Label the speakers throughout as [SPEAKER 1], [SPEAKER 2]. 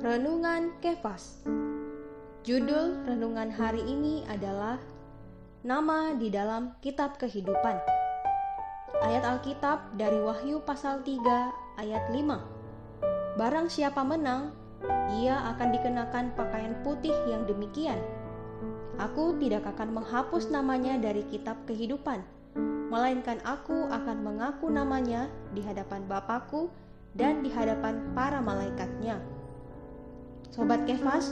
[SPEAKER 1] Renungan Kefas. Judul renungan hari ini adalah Nama di dalam Kitab Kehidupan. Ayat Alkitab dari Wahyu pasal 3 ayat 5 Barang siapa menang, ia akan dikenakan pakaian putih yang demikian. Aku tidak akan menghapus namanya dari kitab kehidupan Melainkan aku akan mengaku namanya di hadapan Bapakku dan di hadapan para malaikatnya. Sobat Kefas,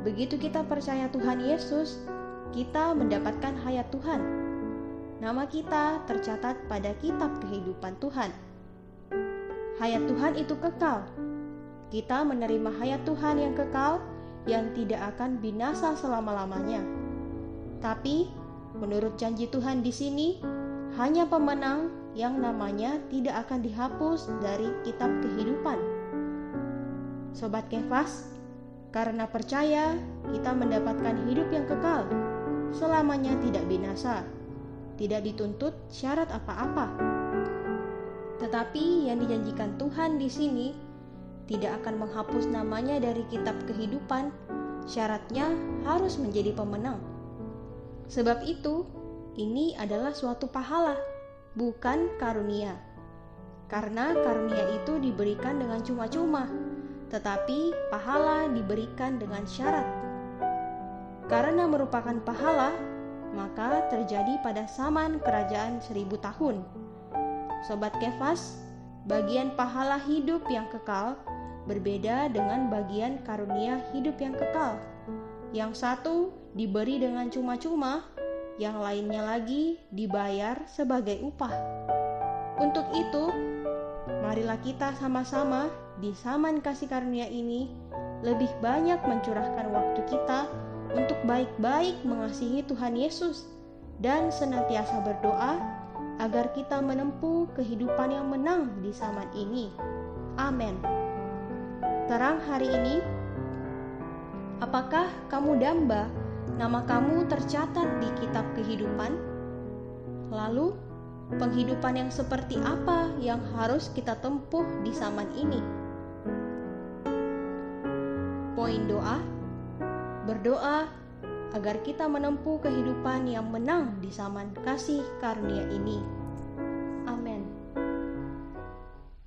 [SPEAKER 1] begitu kita percaya Tuhan Yesus, kita mendapatkan hayat Tuhan. Nama kita tercatat pada kitab kehidupan Tuhan. Hayat Tuhan itu kekal. Kita menerima hayat Tuhan yang kekal yang tidak akan binasa selama-lamanya. Tapi menurut janji Tuhan di sini, hanya pemenang yang namanya tidak akan dihapus dari kitab kehidupan. Sobat Kefas, karena percaya, kita mendapatkan hidup yang kekal, selamanya tidak binasa, tidak dituntut syarat apa-apa. Tetapi yang dijanjikan Tuhan di sini tidak akan menghapus namanya dari kitab kehidupan, syaratnya harus menjadi pemenang. Sebab itu, ini adalah suatu pahala, bukan karunia. Karena karunia itu diberikan dengan cuma-cuma tetapi pahala diberikan dengan syarat. Karena merupakan pahala, maka terjadi pada zaman kerajaan seribu tahun. Sobat Kefas, bagian pahala hidup yang kekal berbeda dengan bagian karunia hidup yang kekal. Yang satu diberi dengan cuma-cuma, yang lainnya lagi dibayar sebagai upah. Untuk itu, marilah kita sama-sama di zaman kasih karunia ini lebih banyak mencurahkan waktu kita untuk baik-baik mengasihi Tuhan Yesus dan senantiasa berdoa agar kita menempuh kehidupan yang menang di zaman ini. Amin. Terang hari ini, apakah kamu damba nama kamu tercatat di kitab kehidupan? Lalu, penghidupan yang seperti apa yang harus kita tempuh di zaman ini? poin doa, berdoa agar kita menempuh kehidupan yang menang di zaman kasih karunia ini.